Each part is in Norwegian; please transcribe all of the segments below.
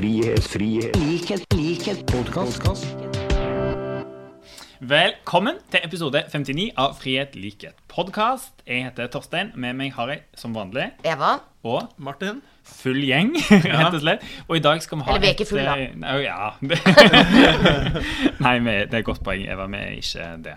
frihet, frihet, likhet, likhet, podkast. Velkommen til episode 59 av Frihet, likhet, podkast. Jeg heter Torstein. Med meg har jeg som vanlig Eva. og Martin? full gjeng, rett og slett. Og i dag skal vi ha Eller vi er ikke full, da. eh, Nei, ja. Nei, vi, det er et godt poeng, Eva. Vi er ikke det.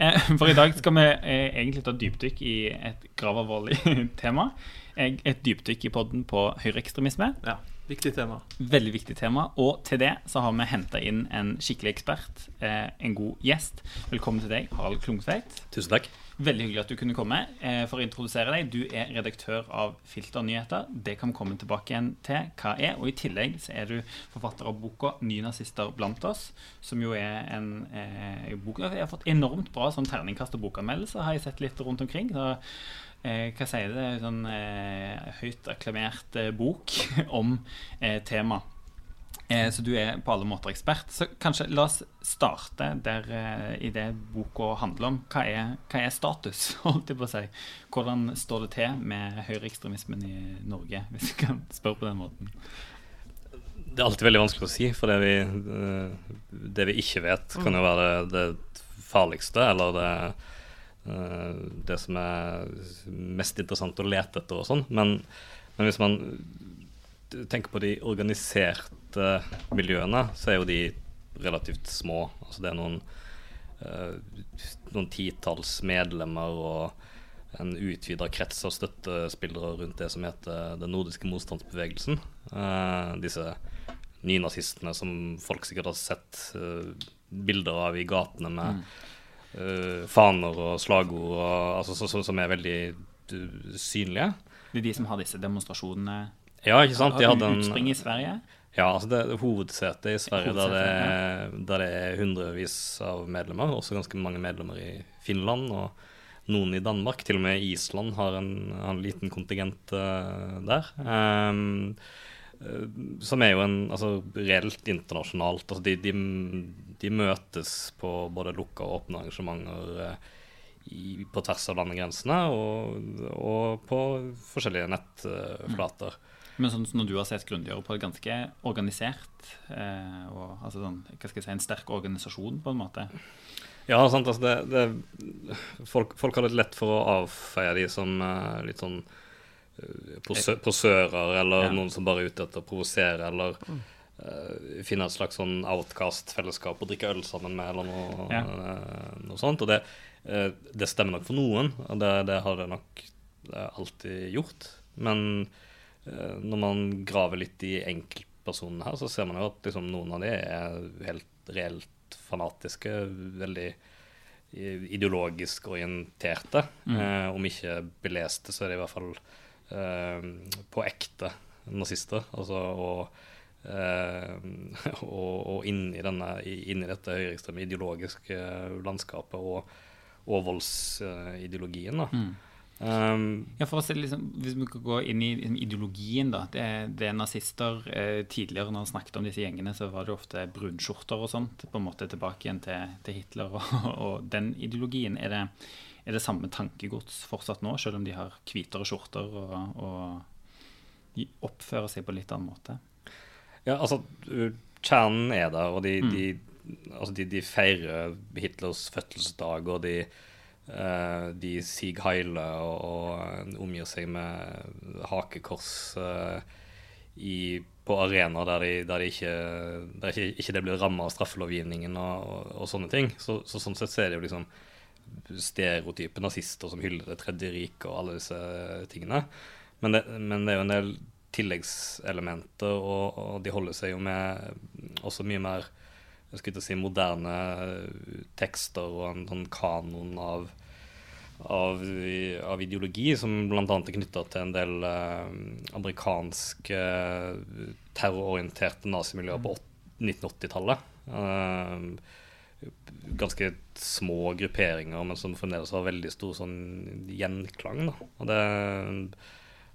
Eh, For i dag skal vi eh, egentlig ta dypdykk i et gravalvorlig tema. Et dypdykk i podden på høyreekstremisme. Ja, viktig tema. Veldig viktig tema. Og til det så har vi henta inn en skikkelig ekspert. Eh, en god gjest. Velkommen til deg, Harald Klungtveit. Tusen takk. Veldig hyggelig at du kunne komme. Eh, for å introdusere deg, du er redaktør av Filternyheter. Det kan vi komme tilbake igjen til hva er. Og i tillegg så er du forfatter av boka 'Nynazister blant oss', som jo er en eh, bok Jeg har fått enormt bra sånn terningkast og bokanmeldelser, har jeg sett litt rundt omkring. Så, eh, hva sier det? Sånn eh, høyt akklamert eh, bok om eh, temaet. Eh, Så du er på alle måter ekspert. Så kanskje la oss starte der eh, i det boka handler om. Hva er, hva er status, holdt jeg på å si? Hvordan står det til med høyreekstremismen i Norge, hvis du kan spørre på den måten? Det er alltid veldig vanskelig å si, for det vi, det vi ikke vet, kan jo være det, det farligste, eller det, det som er mest interessant å lete etter og sånn. Men, men hvis man tenker på de organiserte miljøene, så er jo de relativt små. Altså det er noen, eh, noen titalls medlemmer og en utvida krets av støttespillere rundt det som heter den nordiske motstandsbevegelsen. Eh, disse nynazistene som folk sikkert har sett eh, bilder av i gatene med eh, faner og slagord, og, altså, så, så, som er veldig eh, synlige. Det er de som har disse demonstrasjonene. Ja, ikke sant? De hadde en, utspring i Sverige. ja, altså det er hovedsetet i Sverige der det, Hovedsetet, er, der det er hundrevis av medlemmer, også ganske mange medlemmer i Finland og noen i Danmark. Til og med Island har en, har en liten kontingent uh, der. Eh, som er jo en altså, reelt internasjonalt. Altså, de, de, de møtes på både lukka og åpne arrangementer eh, i, på tvers av landegrensene og, og på forskjellige nettflater. Men sånn når du har sett grundigere på det, ganske organisert. Eh, og, altså sånn, hva skal jeg si, en sterk organisasjon, på en måte. Ja, sant, altså det, det, folk, folk har litt lett for å avfeie de som eh, litt sånn eh, posø posører, eller Ja. noen som bare er ute etter å provosere, eller eh, finne et slags sånn outcast-fellesskap og drikke øl sammen med, eller noe, Ja. eh, noe sånt. Og det, eh, det stemmer nok for noen, og det, det har det nok eh, alltid gjort. Men eh, når man graver litt i enkeltpersonene her, så ser man jo at liksom, noen av de er helt reelt fanatiske, veldig ideologisk orienterte. Eh, om ikke beleste, så er de i hvert fall eh, på ekte nazister. Altså, og, eh, og, inn, i denne, inni dette høyreekstreme ideologiske landskapet og, og voldsideologien. da. Um, Ja, for å se, liksom, Hvis vi kan gå inn i liksom, ideologien, da. Det, det er nazister eh, Tidligere når man snakket om disse gjengene, så var det ofte brunskjorter og sånt. På en måte tilbake igjen til, til Hitler og, og den ideologien. Er det, er det samme tankegods fortsatt nå, selv om de har hvitere skjorter og, og oppfører seg på litt annen måte? Ja, altså, kjernen er der, og de, de, altså, de, de feirer Hitlers fødselsdag, og de, uh, de sig heiler og, og omgir seg med hakekors uh, i, på arenaer der, de, der, de ikke, der ikke, ikke det blir ramma av straffelovgivningen og, og, og sånne ting. Så, så sånn sett så er det jo liksom stereotype nazister som hyller det tredje riket og alle disse tingene. Men det, men det er jo en del tilleggselementer, og, og de holder seg jo med også mye mer jeg skulle ikke si moderne tekster og en sånn kanon av, av, av ideologi, som bl.a. er knytta til en del eh, amerikanske eh, terrororienterte nazimiljøer på 1980-tallet. Eh, ganske små grupperinger, men som fremdeles har veldig stor sånn gjenklang. Da. Og det eh,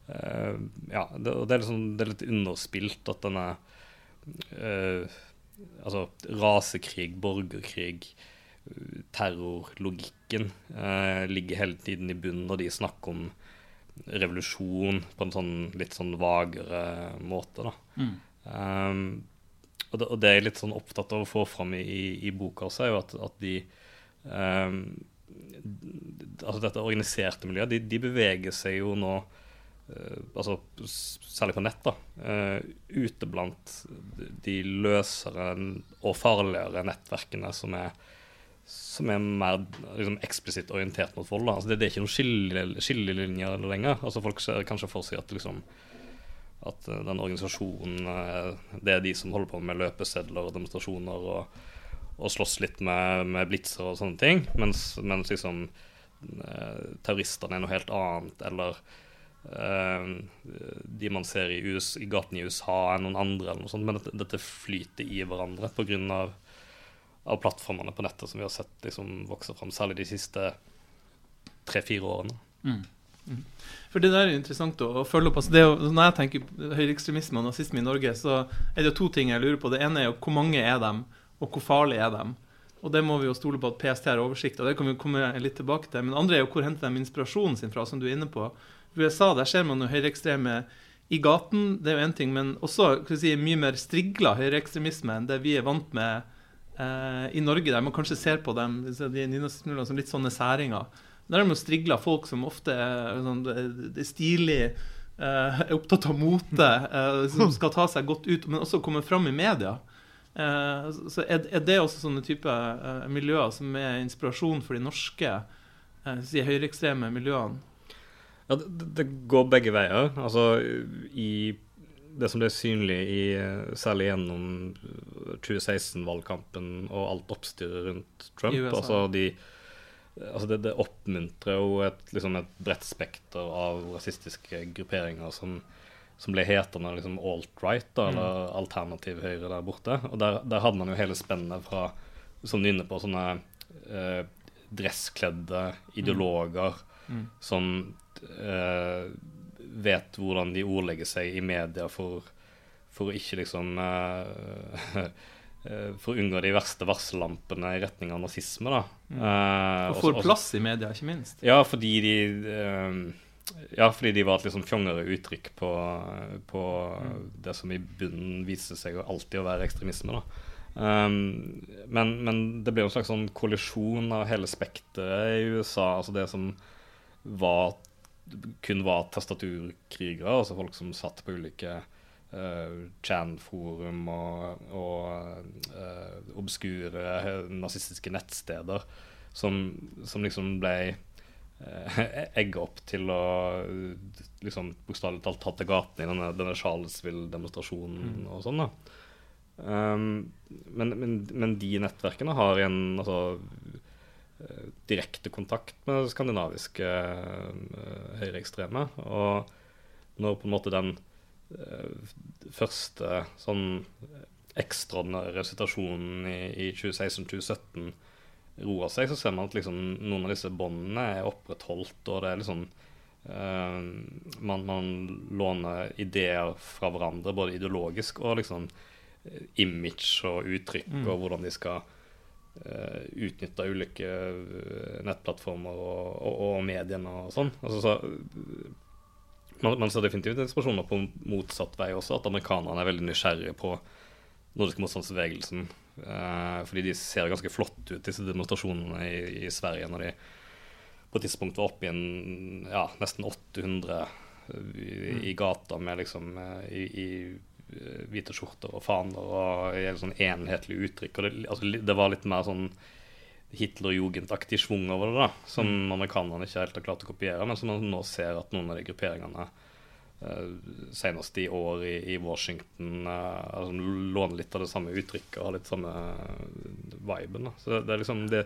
Ja, det, det, er liksom, det er litt underspilt at denne uh, Altså rasekrig, borgerkrig, terrorlogikken uh, ligger hele tiden i bunnen når de snakker om revolusjon på en sånn litt sånn vagere måte. da. Um, og, det, og, det, er jeg litt sånn opptatt av å få fram i, i, i boka også, er jo at, at de um, altså Dette organiserte miljøet, de, de beveger seg jo nå altså Særlig på nett, da. Uh, ute blant de løsere og farligere nettverkene som er som er mer liksom, eksplisitt orientert mot vold. Altså, det, det, er ikke noen skillelinjer lenger. Altså, folk ser kanskje for seg at, liksom, at uh, den organisasjonen Det er de som holder på med løpesedler og demonstrasjoner og, og slåss litt med, med blitzer og sånne ting. Mens, mens liksom, terroristene er noe helt annet. Eller de man ser i, US, i gaten i USA, er noen andre. eller noe sånt, Men dette, dette flyter i hverandre pga av plattformene på nettet som vi har sett liksom, vokse fram, særlig de siste tre-fire årene. Mm. Mm. For Det der er interessant å, følge opp. Altså, jo, når jeg tenker høyreekstremisme og nazisme i Norge, så er det to ting jeg lurer på. Det ene er jo hvor mange er dem, og hvor farlige er dem? Og Det må vi jo stole på at PST har oversikt og det kan vi komme litt tilbake til. Men det andre er jo hvor henter de inspirasjonen sin fra, som du er inne på. USA der ser man jo høyreekstreme i gaten, det er jo én ting, men også si, mye mer strigla høyreekstremisme enn det vi er vant med eh, i Norge, der man kanskje ser på dem de som litt sånne særinger. Der er de strigla folk som ofte er, sånn, er stilig, eh, er opptatt av mote, eh, som skal ta seg godt ut, men også komme fram i media. Eh, så er, er, det også sånne type eh, miljøer som er inspirasjon for de norske eh, si, høyreekstreme miljøene? Ja, det, det, går begge veier. Altså i det som ble synlig i, særlig gjennom 2016-valgkampen og alt oppstyret rundt Trump. Altså, de, altså det, det, oppmuntrer jo et, liksom et bredt spekter av rasistiske grupperinger som, som ble hetende liksom alt-right, mm. eller alternativ høyre der borte. Og der, der, hadde man jo hele spennet fra, som du er inne på, sånne eh, dresskledde ideologer mm. Mm. som eh, vet hvordan de ordlegger seg i media for, for å ikke liksom uh, For å unngå de verste varsellampene i retning av nazisme. da. Mm. Og får plass i media, ikke minst. Ja, fordi de ja, fordi de var et liksom fjongere uttrykk på, på mm. det som i bunnen viste seg alltid å være ekstremisme. da. Um, men, men, det ble en slags sånn kollisjon av hele spekteret i USA. altså Det som var kun var tastaturkrigere, altså folk som satt på ulike uh, Chan-forum og, og uh, obskure nazistiske nettsteder, som, som liksom ble uh, egget opp til å liksom bokstavelig talt ta til gatene i denne, denne Charlesville-demonstrasjonen mm. og sånn. da. Um, men, men, men, de nettverkene har en altså, Eh, direkte kontakt med skandinaviske uh, høyreekstreme. Og når på en måte den uh, første sånn ekstraordinære situasjonen i, i 2016-2017 roer seg, så ser man at liksom, noen av disse båndene er opprettholdt, og det er liksom uh, man, man, låner ideer fra hverandre, både ideologisk og liksom image og uttrykk, mm. og hvordan de skal uh, eh, utnytta ulike eh, nettplattformer og, og, og, mediene og sånn. Altså, så, man, man, ser definitivt inspirasjoner på motsatt vei også, at amerikanerne er veldig nysgjerrige på nordiske motstandsbevegelsen. Uh, fordi de ser ganske flotte ut, disse demonstrasjonene i, i, Sverige, når de på et tidspunkt var oppe i en, ja, nesten 800 i, i gata med liksom i, i Eh, hvite skjorter og faner og en sånn enhetlig uttrykk. og det, altså, det var litt mer sånn Hitler-jugendaktig schwung over det, da, som mm. amerikanerne ikke helt har klart å kopiere, men som man nå ser at noen av de grupperingene uh, senest i år i, i Washington uh, altså, låner litt av det samme uttrykket og har litt samme viben. Da. Så det, det, er liksom det,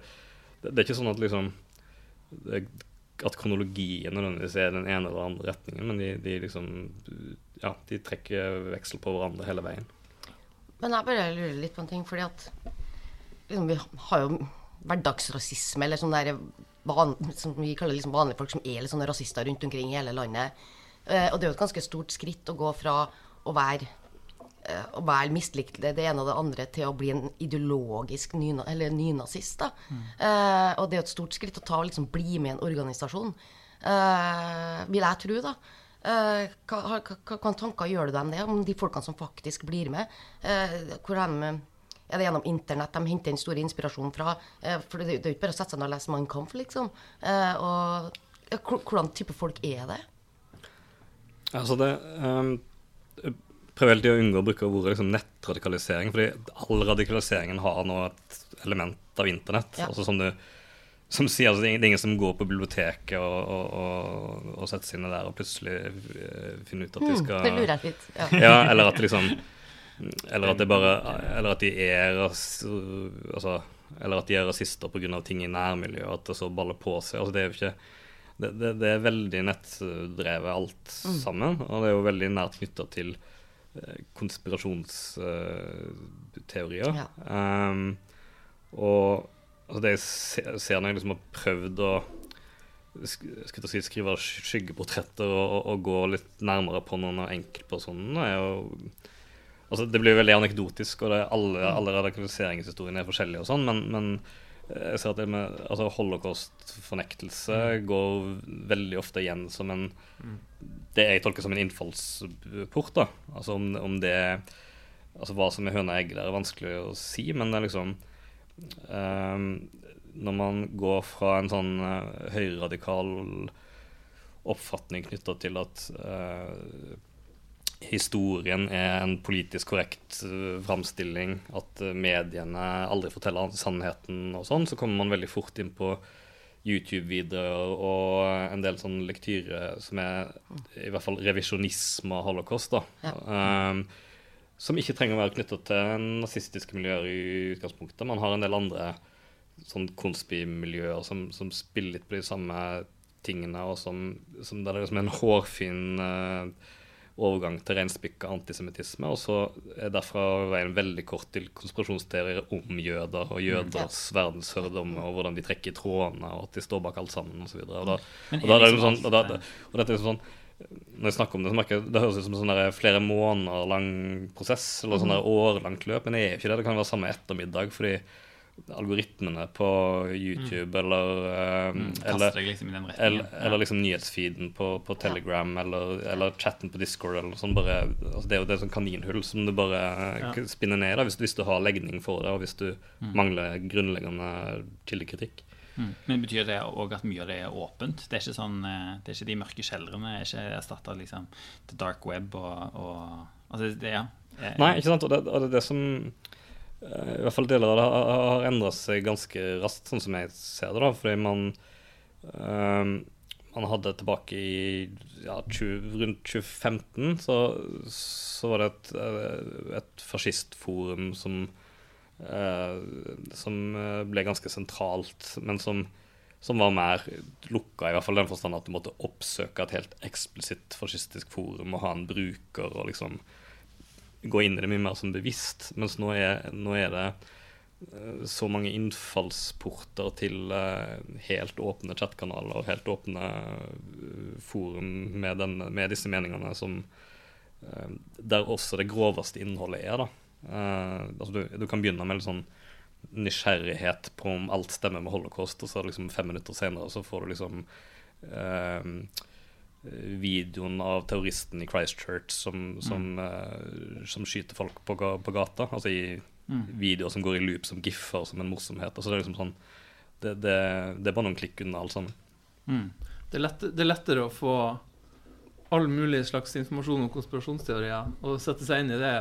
det, er ikke sånn at liksom at kronologien nødvendigvis er den ene eller andre retningen, men de, de liksom ja, de trekker veksel på hverandre hele veien. Men jeg bare lurer litt på en ting, fordi at liksom, vi har jo hverdagsrasisme, eller sånn der van, som vi kaller liksom vanlige folk som er litt sånne rasister rundt omkring i hele landet. Eh, og det er jo et ganske stort skritt å gå fra å være å være mislikt det ene og det andre til å bli en ideologisk nyna, nynazist. Mm. Eh, og det er et stort skritt å ta liksom bli med i en organisasjon, eh, vil jeg tro. da. Eh, hva, hva, tanker gjør du deg om det, om de folkene som faktisk blir med? Eh, hvor de, er det gjennom internett de henter den stor inspirasjon fra? Eh, for det, det er jo ikke bare å sette seg ned og lese Mein Kampf, liksom. Eh, og hvordan type folk er det? Altså det um, Prøver hele tiden å unngå å bruke ordet liksom nettradikalisering, fordi all radikaliseringen har nå et element av internett. Ja. Altså som du som sier, altså, det er ingen- som går på biblioteket og, og, og, og setter seg inn der og plutselig eh, finner ut at de Hmm, skal det lurer litt. Ja. Ja, eller at liksom Eller at det bare Eller at de er altså, Eller at de er rasister pga. ting i nærmiljøet, at det så baller på seg. Altså, det er jo ikke det, det, det er veldig nettdrevet alt sammen, og det er jo veldig nært knytta til konspirasjonsteorier. Ja. Um, og altså, det jeg ser, ser når jeg liksom har prøvd å sk- skal si, skrive skyggeportretter og, og, og gå litt nærmere på noen av enkeltpersonene, er jo Altså, det blir veldig anekdotisk, og det er alle, alle radikaliseringshistoriene er forskjellige, og sånn, men, men jeg ser at det med altså holocaust-fornektelse går veldig ofte igjen som en Det jeg tolker som en innfallsport. da Altså om, om det Altså Hva som er høna og egget der, er vanskelig å si, men det er liksom um, Når man går fra en sånn uh, høyreradikal oppfatning knytta til at eh, historien er en politisk korrekt uh, framstilling, at uh, mediene aldri forteller sannheten og sånn, så kommer man veldig fort inn på YouTube-videoer og en del sånn lektyre som er i hvert fall revisjonisme av holocaust, da. Ja. Um, som ikke trenger å være knytta til nazistiske miljøer i utgangspunktet. Man har en del andre sånn konspimiljøer som, som spiller litt på de samme tingene, og som, som der det er liksom en hårfin eh, overgang til reinspikka antisemittisme. Og så er derfra veien veldig kort til konspirasjonsteorier om jøder og jøders verdensføredom, og hvordan de trekker i trådene, og at de står bak alt sammen, osv. Og, og, da- og, da er det liksom liksom sånn, og, da, og dette er liksom sånn når jeg snakker om det, så merker jeg det høres ut som en sånn flere måneder lang prosess, eller sånn der årelangt løp, men det er jo ikke det. Det kan være samme ettermiddag, fordi algoritmene på YouTube eller, eh, Mm, eller kaster deg liksom eller, eller liksom nyhetsfeeden på, på Telegram eller, eller chatten på Discord. Eller bare, altså det er jo det sånn kaninhull som du bare Ja. spinner ned i hvis, hvis du har legning for det, og hvis du mangler grunnleggende kildekritikk. Mm. Men betyr det òg at mye av det er åpent? Det er ikke sånn, eh, det er ikke de mørke kjellerne er ikke erstatta liksom, til dark web og, og Altså, det, ja. Eh, Nei, ikke sant? Og det, og det er det som eh, I hvert fall deler av det har, har endra seg ganske raskt, sånn som jeg ser det. da, Fordi man um, Man hadde tilbake i ja, 20, rundt 2015 så, så var det et, eh, et fascistforum som uh, som eh, ble ganske sentralt, men som, som var mer lukka, i hvert fall i den forstand at du måtte oppsøke et helt eksplisitt fascistisk forum og ha en bruker og liksom gå inn i det mye mer som bevisst. Mens nå er, nå er det eh, så mange innfallsporter til eh, helt åpne chattkanaler og helt åpne eh, forum med, den, med disse meningene som Der også det groveste innholdet er, da. Altså du, du kan begynne med litt sånn nysgjerrighet på om alt stemmer med holocaust, og så liksom fem minutter senere så får du liksom eh, videoen av terroristen i Christchurch som, som, eh, som skyter folk på, på gata. Altså i videoer som går i loop som giffer som en morsomhet. Altså det er liksom sånn det, det, det er bare noen klikk unna alt sammen. Mm. Det er, lett, det er lettere å få all mulig slags informasjon om konspirasjonsteorier og sette seg inn i det.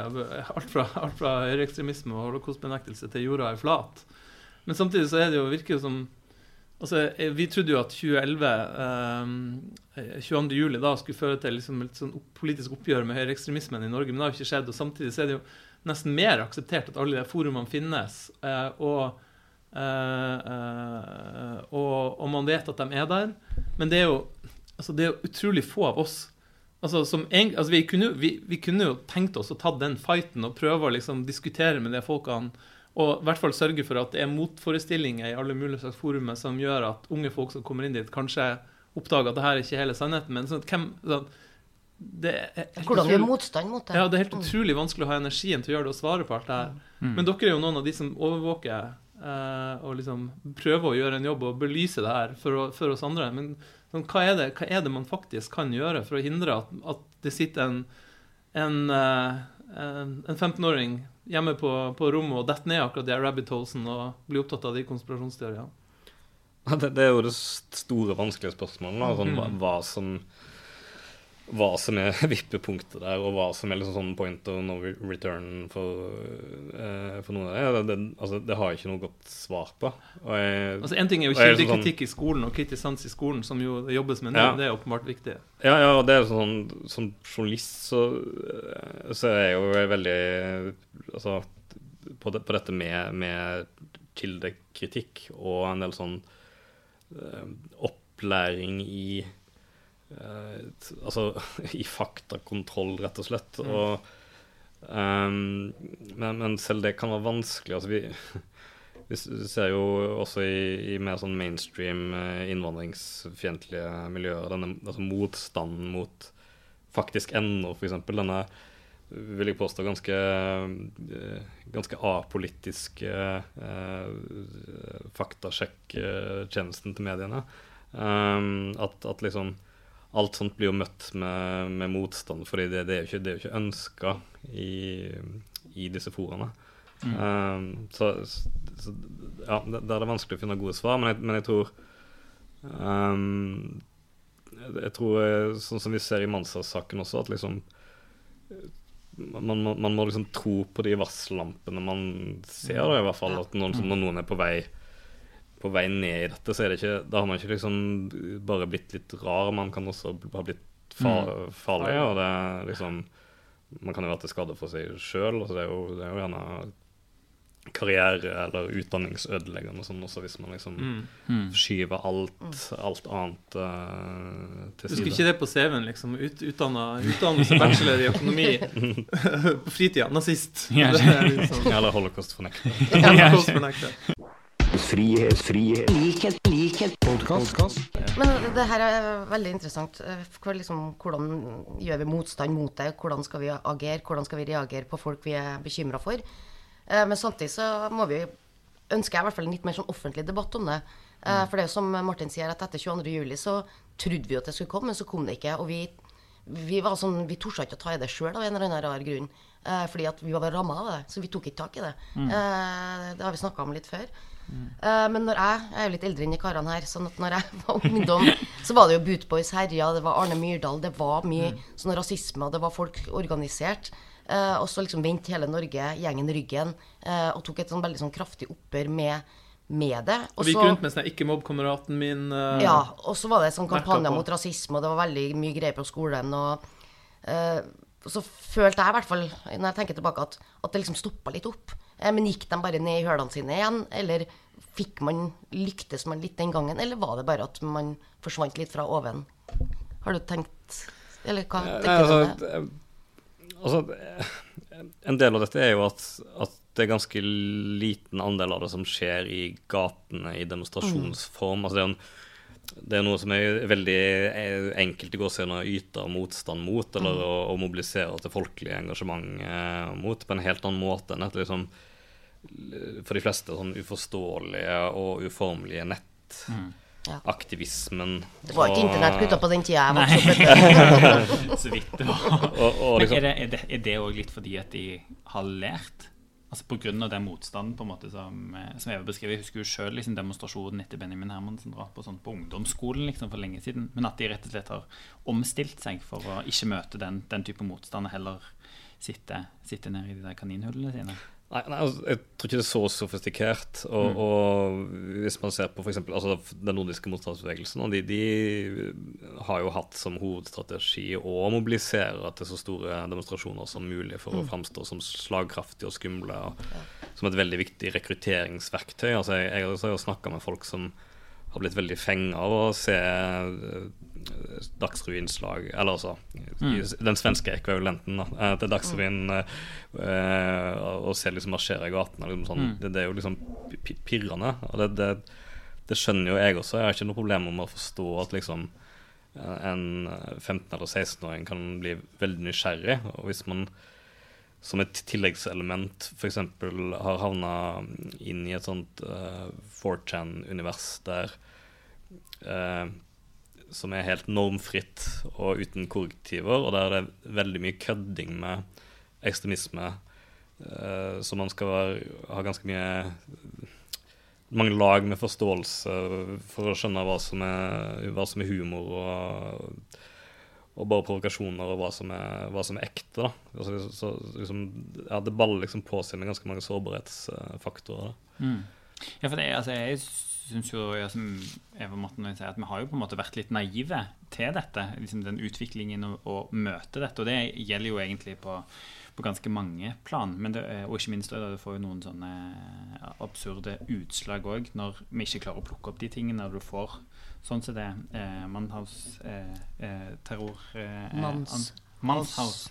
Alt fra, alt fra høyreekstremisme og holocaustbenektelse til jorda er flat. Men samtidig så er det jo, virker jo som Altså, eh, Vi trodde jo at 2011, eh, 22. juli, da skulle føre til liksom et sånn politisk oppgjør med høyreekstremismen i Norge, men det har jo ikke skjedd. og Samtidig så er det jo nesten mer akseptert at alle de forumene finnes. Eh, og Eh, eh, og, og man vet at de er der. Men det er jo, altså det er utrolig få av oss. Altså, eng- altså vi, kunne, vi, vi kunne jo tenkt oss å ta den fighten og prøve å liksom diskutere med de folkene. Og i hvert fall sørge for at det er motforestillinger i alle mulige slags forumer som gjør at unge folk som kommer inn dit, kanskje oppdager at det her er ikke hele sannheten. Men sånn, at hvem, sånn, det er Hvordan gjør motstand mot det? ja, det er helt utrolig vanskelig å ha energien til å gjøre det og svare på alt det her. Men dere er jo noen av de som overvåker eh, og liksom prøver å gjøre en jobb og belyse det her for, å, for oss andre. Men sånn, hva, er det, hva er det man faktisk kan gjøre for å hindre at, at det sitter en, en, eh, en, en 15-åring hjemme på, på rommet og detter ned akkurat de rabbit holesen og blir opptatt av de konspirasjonsteoriene? Det, det er jo det store, vanskelige spørsmålet. Sånn, hva, Mm. hva, som, hva som er vippepunktet der, og hva som er liksom sånn point of no return for, uh, for noen av det. Det, det, altså, det har jeg ikke noe godt svar på. Jeg, Altså En ting er jo Og er sånn- kildekritikk i skolen og kritisk sans i skolen, som jo det jobbes med nå. Ja. Det er åpenbart viktig. Ja, ja, det er sånn Som journalist så, så er jeg jo veldig Altså på, det, på dette med, med kildekritikk og en del sånn uh, opplæring i eh, Altså i faktakontroll, rett og slett. Og, um, men, men selv det kan være vanskelig. Altså vi vi ser jo også i, i mer sånn mainstream eh, innvandringsfiendtlige miljøer denne altså motstanden mot faktisk ennå, f.eks. Denne vil jeg påstå ganske, eh, ganske apolitiske eh, faktasjekktjenesten til mediene. Um, at, at liksom alt sånt blir jo møtt med, med motstand, fordi det, det er jo ikke, det ikke ønska i, i disse foraene. Um, så, så ja, det, det er det vanskelig å finne gode svar, men jeg, men jeg tror um, jeg, tror, eh, sånn som vi ser i Mansas-saken også, at liksom man, man, man må liksom tro på de varsellampene man ser, da, i hvert fall. At noen, når noen er på vei på vei ned i dette, så er det ikke Da har man ikke liksom bare blitt litt rar, man kan også ha blitt far, farlig. Og det er liksom Man kan jo være til skade for seg sjøl. Det, er jo- det er jo gjerne karriere- eller utdanningsødeleggende og sånn også, hvis man liksom Mm. skyver alt, alt annet uh, til Du skulle ikke det på CV-en, liksom. Ut, utdanna, utdannelse bachelor i økonomi på fritida. Nazist. Ja, sånn Eller holocaust-fornekter. holocaust-fornekter. Frihet, frihet, likhet, likhet, podkast. Men det her er veldig interessant. For liksom, hvordan gjør vi motstand mot det? Hvordan skal vi agere? Hvordan skal vi reagere på folk vi er bekymra for? Eh, Men samtidig så må vi ønsker jeg i hvert fall en litt mer sånn offentlig debatt om det. Eh, For det er jo som Martin sier, at etter 22. juli så trodde vi at det skulle komme, men så kom det ikke. Og vi, vi var sånn, vi torde ikke å ta i det sjøl av en eller annen rar grunn. Eh, fordi at vi var ramma av det, så vi tok ikke tak i det. Mm. det har vi snakka om litt før. Eh, men når jeg jeg er jo litt eldre enn de karene her, sånn at når jeg var ungdom, så var det jo Bootboys herja, det var Arne Myrdal, det var mye sånn rasisme, og det var folk organisert. Uh, og så liksom vendte hele Norge gjengen ryggen uh, og tok et sånn veldig sånn kraftig oppgjør med, med det. Og vi gikk rundt med sånn 'ikke mobb kameraten min'. ja, og så var det sånn kampanje mot rasisme, og det var veldig mye greier på skolen. Og så følte jeg i hvert fall, når jeg tenker tilbake, at, at det liksom stoppa litt opp. Eh, men gikk de bare ned i hølene sine igjen, eller fikk man lyktes man litt den gangen, eller var det bare at man forsvant litt fra oven? Har du tenkt Eller hva Nei, tenker du om altså, det? eh, altså, eh, en del av dette er jo at, at det er ganske liten andel av det som skjer i gatene i demonstrasjonsform. Altså, det er en det er noe som er veldig enkelt i gåseøynene å yte motstand mot, eller å, å mobilisere til folkelig engasjement eh, mot, på en helt annen måte enn et liksom for de fleste sånn uforståelige og uformelige nettaktivismen. Det var ikke Og- internettgutter på den tida jeg vokste opp. Så vidt det var. Og, og Men liksom, er det, er det, også litt fordi at de har lært? Altså av den motstanden på en måte som, eh, som Eva beskriver. Jeg husker jo sjøl liksom, demonstrasjonen etter Benjamin Hermansen drap på, sånn, på ungdomsskolen liksom, for lenge siden. Men at de rett og slett har omstilt seg for å ikke møte den, den type motstand, og heller sitte, sitte nede i de der kaninhullene sine. Nei, nei altså, jeg tror ikke det er så sofistikert. Og, og hvis man ser på for eksempel, altså den nordiske motstandsbevegelsen, de, de har jo hatt som hovedstrategi å mobilisere til så store demonstrasjoner som mulig for å framstå som slagkraftige og skumle. Og, Som et veldig viktig rekrutteringsverktøy. Altså, jeg, jeg har jo snakka med folk som har blitt veldig fenga av å se Dagsrevy-innslag Eller altså mm. den svenske ekvivalenten da, eh, til Dagsrevyen. Uh, og se liksom marsjere i gatene. Liksom sånn, det, det er jo liksom pirrende. Og det, det, det skjønner jo jeg også. Jeg har ikke noe problem med å forstå at liksom en 15- eller 16-åring kan bli veldig nysgjerrig. Og hvis man som et tilleggselement f.eks. har havna inn i et sånt uh, 4chan-univers der uh, Som er helt normfritt og uten korrektiver, og der det er veldig mye kødding med ekstremisme. Uh, så man skal ha ganske mye mange lag med forståelse for å skjønne hva som er, hva som er humor og, og bare provokasjoner, og hva som er, hva som er ekte. Altså, så, liksom, ja, det baller liksom på seg med ganske mange sårbarhetsfaktorer. Mm. Ja, for det, altså, jeg syns jo, jeg, som Eva Morten sier, at vi har jo på en måte vært litt naive til dette. liksom Den utviklingen og, og møte dette. Og det gjelder jo egentlig på, på ganske mange plan. Men det, og ikke minst da, du får jo noen sånne absurde utslag òg, når vi ikke klarer å plukke opp de tingene. Når du får sånn som det eh, Mannhaus eh, eh, terror eh, Manns- Mannshaus.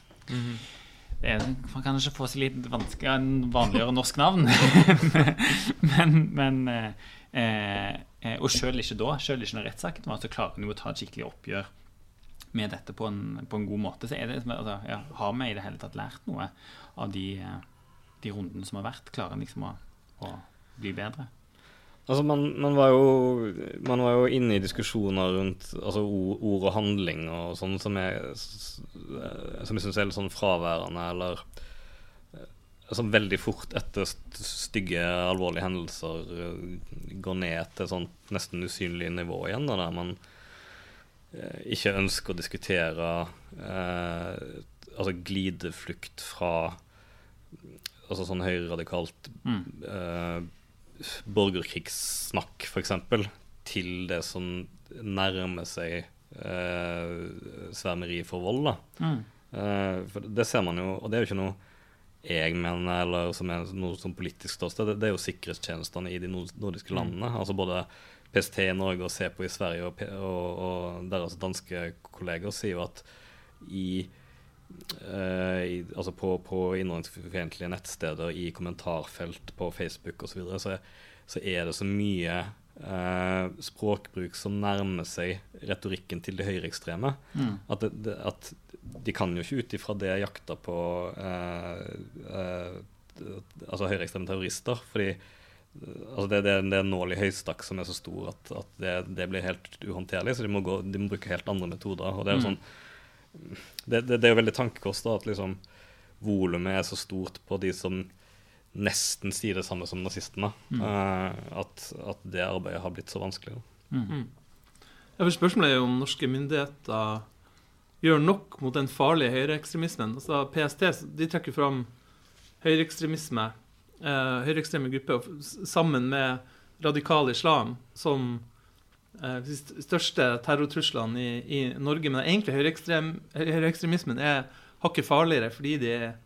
Det er, man kan ikke få seg litt vanskelig en vanligere norsk navn. men, men eh, eh, Og selv ikke da, selv ikke når rettssaken var, så klarer en jo å ta et skikkelig oppgjør med dette på en, på en god måte. Så det, altså, ja, har vi i det hele tatt lært noe av de, eh, de rundene som har vært? Klarer en liksom å, å bli bedre? Altså, man, man, var jo, man var jo inne i diskusjoner rundt altså, ord, ord og handling og sånn som jeg, som jeg syns er litt sånn fraværende, eller som veldig fort etter stygge, alvorlige hendelser eh, går ned til sånt nesten usynlig nivå igjen, da, der man eh, ikke ønsker å diskutere eh, altså glideflukt fra altså sånn høyreradikalt Mm. eh, borgerkrigssnakk, f.eks., til det som nærmer seg eh, svermeri for vold. da. Mm. Eh, for det ser man jo, og det er jo ikke noe jeg mener, eller som er noe som politisk ståsted, det, det er jo sikkerhetstjenestene i de nordiske landene. Altså både PST i Norge og CEPO i Sverige og, og, og deres danske kolleger sier jo at i, uh, i altså på, på innvandringsfiendtlige nettsteder, i kommentarfelt på Facebook osv., så, videre, så, så er det så mye eh, språkbruk som nærmer seg retorikken til de høyreekstreme. Mm. At, det, at de kan jo ikke ut ifra det jakta på eh, eh, altså høyreekstreme terrorister. Fordi eh, altså det, det, det er en nål i høystakk som er så stor at, at det, det blir helt uhåndterlig. Så de må, gå, de må bruke helt andre metoder. Og det er jo Mm. sånn det, det, det er jo veldig tankekost da, at liksom volumet er så stort på de som nesten si det samme som nazistene. eh, at, at det arbeidet har blitt så vanskelig. Mm. Ja, for Spørsmålet er jo om norske myndigheter gjør nok mot den farlige høyreekstremismen. Altså, PST de trekker fram høyreekstremisme, eh, høyreekstreme grupper, sammen med radikal islam som eh, de største terrortruslene i, i Norge. Men egentlig høyreekstrem, høyreekstremismen er hakket farligere fordi de eh,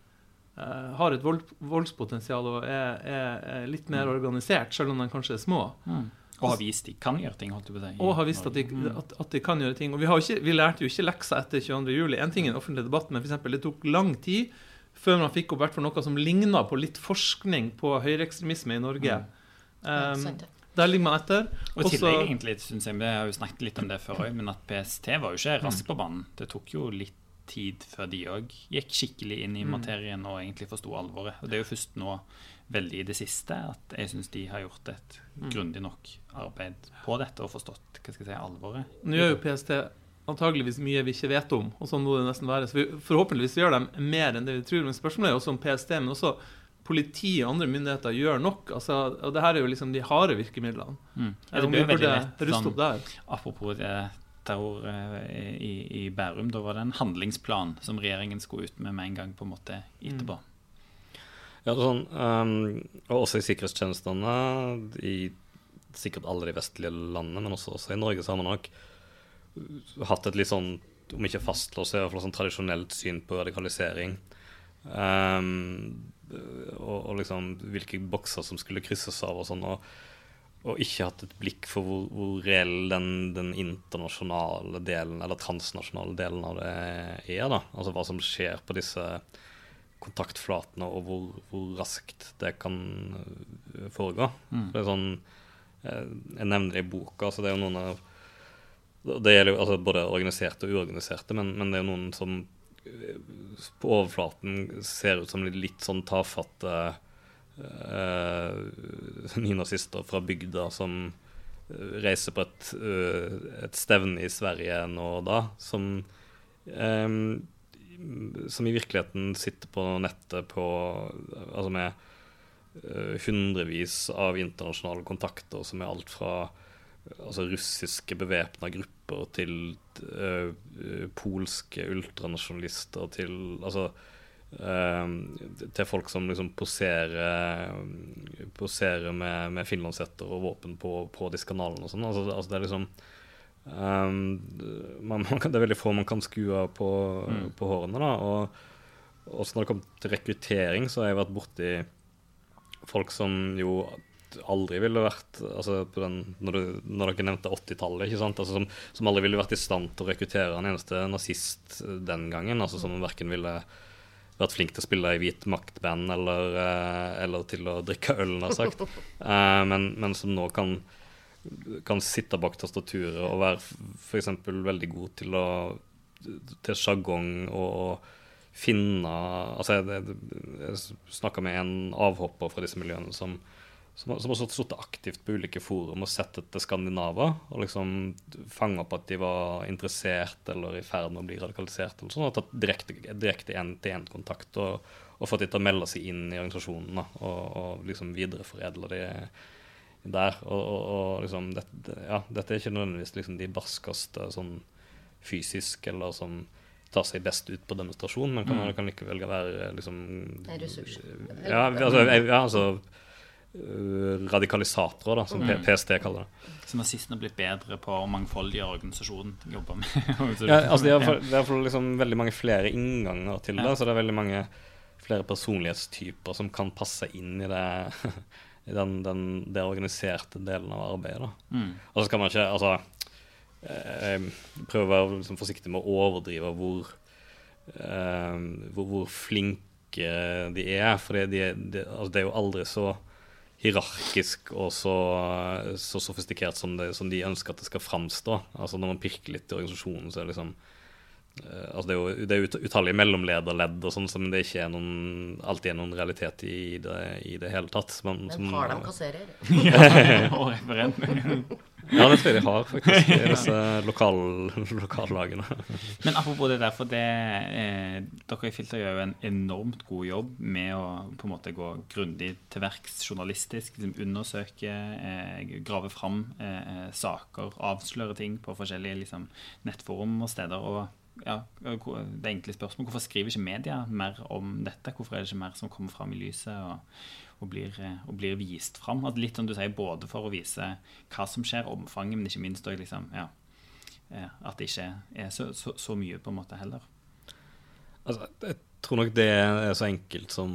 har et vold, voldspotensial og er, er, er litt mer organisert, selv om de kanskje er små. Mm. Og har vist de kan gjøre ting, holdt du på å si. Og har vist at de, at, at de kan gjøre ting. Og vi, har ikke, vi lærte jo ikke lekser etter 22. juli. En ting er en offentlig debatt, men for eksempel, det tok lang tid før man fikk opp hvert noe som ligna på litt forskning på høyreekstremisme i Norge. Mm. Um, der ligger man etter. Og i Også- tillegg, egentlig, synes jeg, Vi har jo snakket litt om det før òg, men at PST var jo ikke raskt på banen. Det tok jo litt tid før de òg gikk skikkelig inn i materien og egentlig forsto alvoret. Og det er jo først nå, veldig i det siste, at jeg syns de har gjort et grundig nok arbeid på dette og forstått hva skal jeg si, alvoret. Nå gjør jo PST antageligvis mye vi ikke vet om, og sånn må det nesten være. Så vi, forhåpentligvis gjør de mer enn det vi tror. Men spørsmålet er også om PST, men også politi og andre myndigheter gjør nok. Altså, og det her er jo liksom de harde virkemidlene. Mm. Ja, det blir veldig lett sånn. Apropos eh, terror eh, i, i Bærum, da var det en handlingsplan som regjeringen skulle ut med med en gang på en måte etterpå. Ja, det er sånn, um, og også i sikkerhetstjenestene i sikkert alle de vestlige landene, men også, også i Norge, så har man nok hatt et litt sånn, om ikke fastlåst, i hvert fall sånn tradisjonelt syn på radikalisering. Um, og, og liksom hvilke bokser som skulle krysses av og sånn. Og, og ikke hatt et blikk for hvor, hvor reell den, den internasjonale delen, eller transnasjonale delen av det er. da, Altså hva som skjer på disse kontaktflatene, og hvor, hvor raskt det kan foregå. foregå. Det er sånn, eh, Jeg nevner det i boka. så det er jo noen av det gjelder jo altså både organiserte og uorganiserte, men, men det er jo noen som på overflaten ser ut som litt, sånn tafatte eh, nynazister fra bygda som eh, reiser på et, uh, et stevne i Sverige nå og da, som um, som i virkeligheten sitter på nettet på Altså med uh, hundrevis av internasjonale kontakter som er alt fra altså russiske bevæpna grupper til eh, polske ultranasjonalister til Altså til folk som liksom poserer Poserer med, med finlandshetter og våpen på, på disse kanalene og sånn. Altså, altså det er liksom um, man, man Det er veldig få man kan skue på, på hårene, da. Og også når det kommer til rekruttering, så har jeg vært borti folk som jo aldri ville vært altså på den, når, du, når dere nevnte 80-tallet, ikke sant? Altså som, som aldri ville vært i stand til å rekruttere en eneste nazist den gangen. altså Som verken ville vært flink til å spille i hvit makt-band eller, eh, eller til å drikke øl, nær sagt. Eh, men, men som nå kan, kan sitte bak tastaturet og være f.eks. veldig god til å til sjargong og finne Altså, jeg, jeg snakka med en avhopper fra disse miljøene som, som, som har sittet aktivt på ulike forum og sett etter skandinaver. Og liksom fanga opp at de var interessert eller i ferd med å bli radikalisert. eller sånn, Og tatt direkte, direkte en-til-en-kontakt og, og fått de til å melde seg inn i organisasjonen. Da, og, og liksom videreforedle de der. Og, og, liksom dette, ja, dette er ikke nødvendigvis liksom de barskeste sånn fysisk, eller som tar seg best ut på demonstrasjon, men kan, kan likevel være liksom En ressurs. Ja, altså, ja, altså radikalisatorer, da, som mm. PST kaller det. Så nazistene har blitt bedre på å mangfoldiggjøre organisasjonen jobber med. Ja, altså, de har for- det er for liksom veldig mange flere innganger til det, Ja. så det er veldig mange flere personlighetstyper som kan passe inn i det i den, den, det organiserte delen av arbeidet. Da. Mm. Og så skal man ikke altså, eh, prøve å være liksom forsiktig med å overdrive hvor, eh, hvor, hvor flinke de er. For de, de, altså, det er jo aldri så hierarkisk og så, så sofistikert som, det, som de ønsker at det skal framstå. Altså Når man pirker litt i organisasjonen, så er det liksom eh, altså Det er jo det er utallige mellomlederledd og sånn men det ikke er noen, alltid er noen realitet i det, i det hele tatt. Som- Men har de kasserer? Og referent. Ja, det tror jeg de har, faktisk, i disse lokal, lokallagene. Men apropos det der, for det eh, Dere i Filter gjør jo en enormt god jobb med å på en måte gå grundig til verks journalistisk. Liksom undersøke, eh, grave fram eh, saker, avsløre ting på forskjellige liksom, nettforum og steder. og ja, det enkle spørsmålet, Hvorfor skriver ikke media mer om dette? Hvorfor er det ikke mer som kommer fram i lyset og, og, blir, eh, og blir vist fram? Altså litt som du sier, Både for å vise hva som skjer, omfanget, men ikke minst også liksom, ja, eh, at det ikke er så, så, så mye på en måte heller. Altså, jeg tror nok det er så enkelt som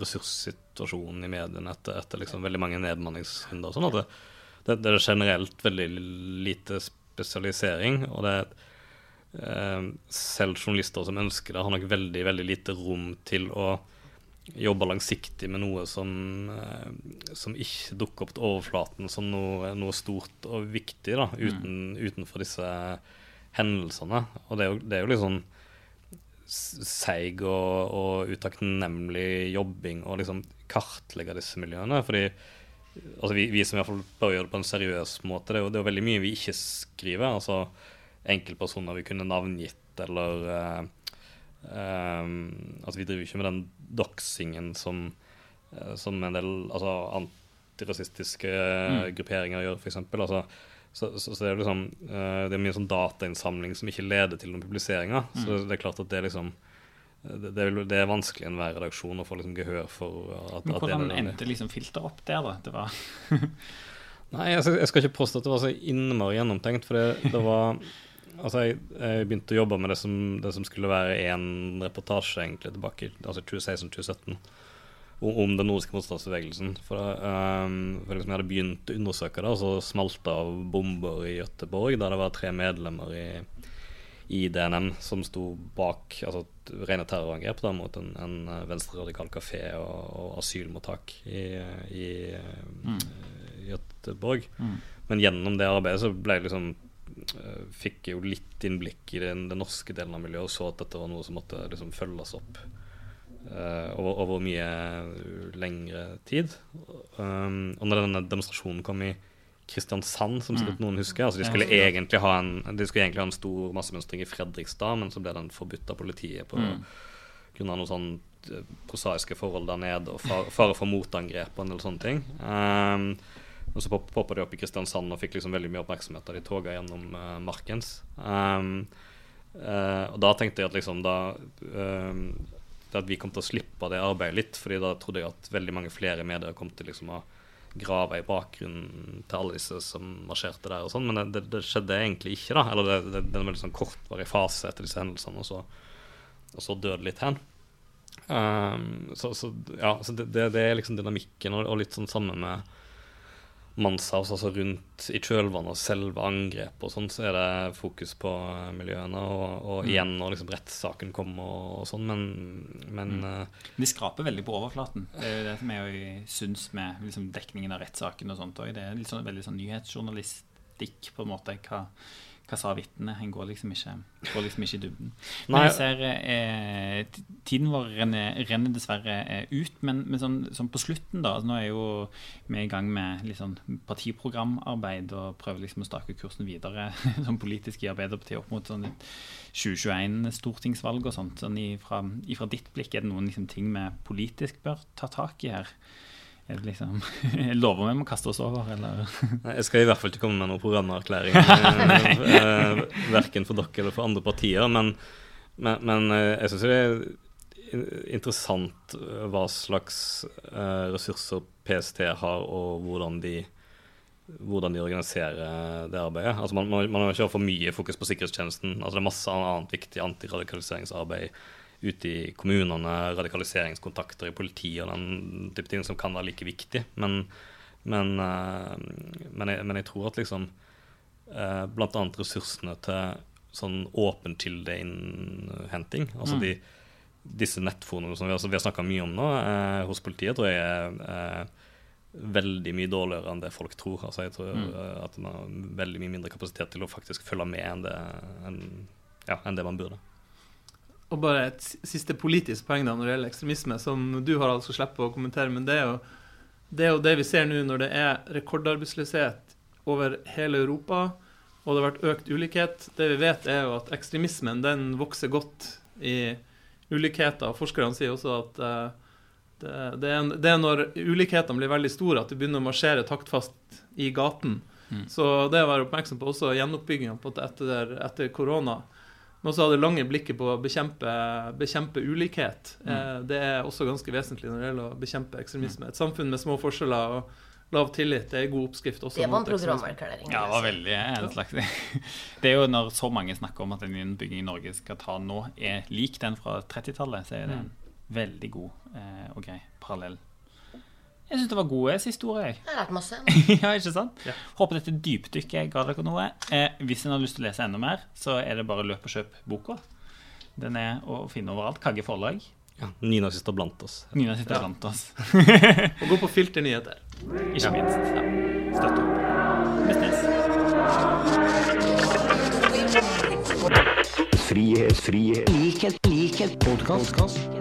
ressurssituasjonen i mediene etter, etter liksom veldig mange nedbemanningsrunder. Sånn det, det, det er generelt veldig lite spesialisering. Og det er selv journalister som ønsker det, har nok veldig, veldig lite rom til å jobbe langsiktig med noe som, eh, som ikke dukker opp til overflaten som noe, noe stort og viktig da, uten, utenfor disse hendelsene. Og det er jo, det er jo sånn seig og, og utakknemlig jobbing å liksom kartlegge disse miljøene. Fordi altså vi, vi som i hvert fall bør gjøre det på en seriøs måte, det er jo, det er jo veldig mye vi ikke skriver. altså Enkeltpersoner vi kunne navngitt, eller eh, eh, Altså Vi driver ikke med den doxingen som, eh, som en del altså, antirasistiske grupperinger gjør, f.eks. Altså, så, så, så det er liksom uh, Det er mye sånn datainnsamling som ikke leder til noen publiseringer. Så det er klart at det er liksom det, det, er, det er vanskelig i enhver redaksjon å få liksom gehør for at, Men at det hvordan endte liksom filteret opp der, da? Det var Nei, jeg skal, jeg skal ikke påstå at det var så innmari gjennomtenkt. For det, det var Altså, jeg, jeg begynte å jobbe med det som, det som skulle være én reportasje egentlig tilbake altså 2016-2017 om, om den nordiske motstandsbevegelsen. For, um, for liksom jeg hadde begynt å undersøke det, og så smalt det av bomber i Gøteborg, der det var tre medlemmer i, i DNM som sto bak altså rene terrorangrep da, mot en, en venstreradikal kafé og, og asylmottak i, i, i Mm. Men gjennom det arbeidet så ble jeg liksom fikk jo litt innblikk i den, den norske delen av miljøet og så at dette var noe som måtte liksom følges opp uh, over, over mye lengre tid. Um, og når denne demonstrasjonen kom i Kristiansand, som sikkert noen husker altså De skulle egentlig ha en, de skulle egentlig ha en stor massemønstring i Fredrikstad, men så ble den forbudt av politiet på Mm. grunn av noen sånn eh, prosaiske forhold der nede og fare for motangrep og en del sånne ting. Um, og så pop- poppa de opp i Kristiansand og fikk liksom veldig mye oppmerksomhet da de toga gjennom uh, Markens. Um, uh, og da tenkte jeg at liksom da um, at vi kom til å slippe det arbeidet litt, fordi da trodde jeg at veldig mange flere medier kom til liksom å grave i bakgrunnen til alle disse som marsjerte der og sånn, men det, det, skjedde egentlig ikke, da. Eller det, det, det er en veldig sånn kortvarig fase etter disse hendelsene, og så, og så døde litt hen. Um, så, så ja, så det, det, det er liksom dynamikken, og, og litt sånn sammen med Manshaus, altså rundt i kjølvannet og selve angrepet og sånn, så er det fokus på eh, miljøene, og, og igjen når liksom rettssaken kommer og, og sånn, men, men eh, De skraper veldig på overflaten. Det er jo det som jeg syns med liksom, dekningen av rettssaken og sånt òg. Det er litt sånn, veldig sånn nyhetsjournalistikk, på en måte. Hva, hva sa vitnet? En går liksom ikke, går liksom ikke i dybden. Men Nei. jeg ser eh, Tiden vår renner, renner dessverre eh, ut, men, men sånn, sånn på slutten, da altså Nå er jo vi i gang med litt sånn partiprogramarbeid og prøver liksom å stake kursen videre sånn politisk i Arbeiderpartiet opp mot sånn 2021-stortingsvalg og sånt. Sånn ifra, ifra ditt blikk, er det noen liksom, ting vi politisk bør ta tak i her? Er det liksom, Lover vi må kaste oss over, eller? Jeg skal i hvert fall ikke komme med noen programerklæring, eh, eh, verken for dere eller for andre partier. Men, men, men eh, jeg syns det er interessant eh, hva slags ressurser PST har, og hvordan de, hvordan de organiserer det arbeidet. Altså man, man, man har ikke for mye fokus på sikkerhetstjenesten. Altså det er masse annet viktig antiradikaliseringsarbeid ute i kommunene, radikaliseringskontakter i politiet og den type ting som kan være like viktig. Men, men, eh, men, jeg, men jeg tror at liksom uh, blant annet ressursene til sånn åpen kildeinnhenting, altså Mm. de, disse nettfonene som vi, altså, vi har snakka mye om nå eh, hos politiet, tror jeg er eh, veldig mye dårligere enn det folk tror. Altså jeg tror Mm. eh, at man har veldig mye mindre kapasitet til å faktisk følge med enn det, enn, ja, enn det man burde. Og bare et siste politisk poeng da når det gjelder ekstremisme, som du har altså slippe å kommentere. Men det er jo det, er jo det vi ser nå når det er rekordarbeidsløshet over hele Europa, og det har vært økt ulikhet. Det vi vet, er jo at ekstremismen den vokser godt i ulikheter. Forskerne sier også at eh, det, det, er, det er når ulikhetene blir veldig store, at de begynner å marsjere taktfast i gaten. Mm. Så det å være oppmerksom på også gjenoppbygginga etter, etter korona. Men også ha det lange blikket på å bekjempe, bekjempe ulikhet. Mm. Eh, det er også ganske vesentlig når det gjelder å bekjempe ekstremisme. Et samfunn med små forskjeller og lav tillit det er en god oppskrift også. Det var en programerklæring. Ja, det var veldig en slags Det er jo når så mange snakker om at den innbyggingen Norge skal ta nå, er lik den fra 30-tallet, så er det en veldig god eh, og grei parallell. Jeg syns det var gode siste ord, jeg. Jeg har lært masse. ja, ikke sant? Ja. Håper dette dypdykket ga dere noe. Eh, hvis en har lyst til å lese enda mer, så er det bare løp og kjøp boka. Den er å finne overalt. Kagge forlag. Ja, Nynazister blant oss. Nina sitter blant oss. Og gå på filternyheter. Ikke minst. Ja. Støtt opp. Frihet, frihet, likhet, likhet, podkast.